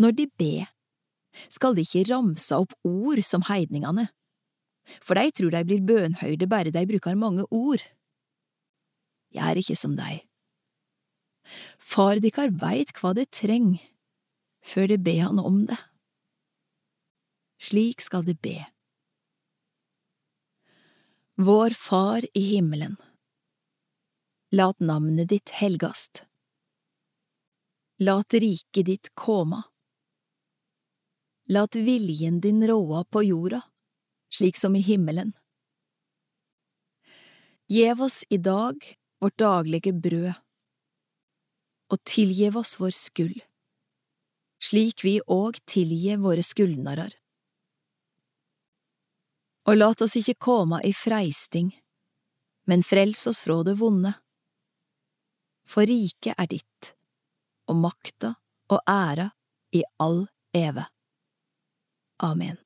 Når de ber, skal de ikke ramse opp ord som heidningene, for de tror de blir bønhøyde bare de bruker mange ord. Jeg er ikke som deg. Far dykkar veit hva det treng, før det ber han om det. Slik skal det be. Vår Far i himmelen. Lat navnet ditt helgast. Lat riket ditt koma. Lat viljen din råa på jorda, slik som i himmelen. Gjev oss i dag vårt daglige brød, og tilgjev oss vår skyld, slik vi òg tilgjev våre skyldnarar. Og lat oss ikke koma i freisting, men frels oss fra det vonde. For riket er ditt, og makta og æra i all eve. Amen.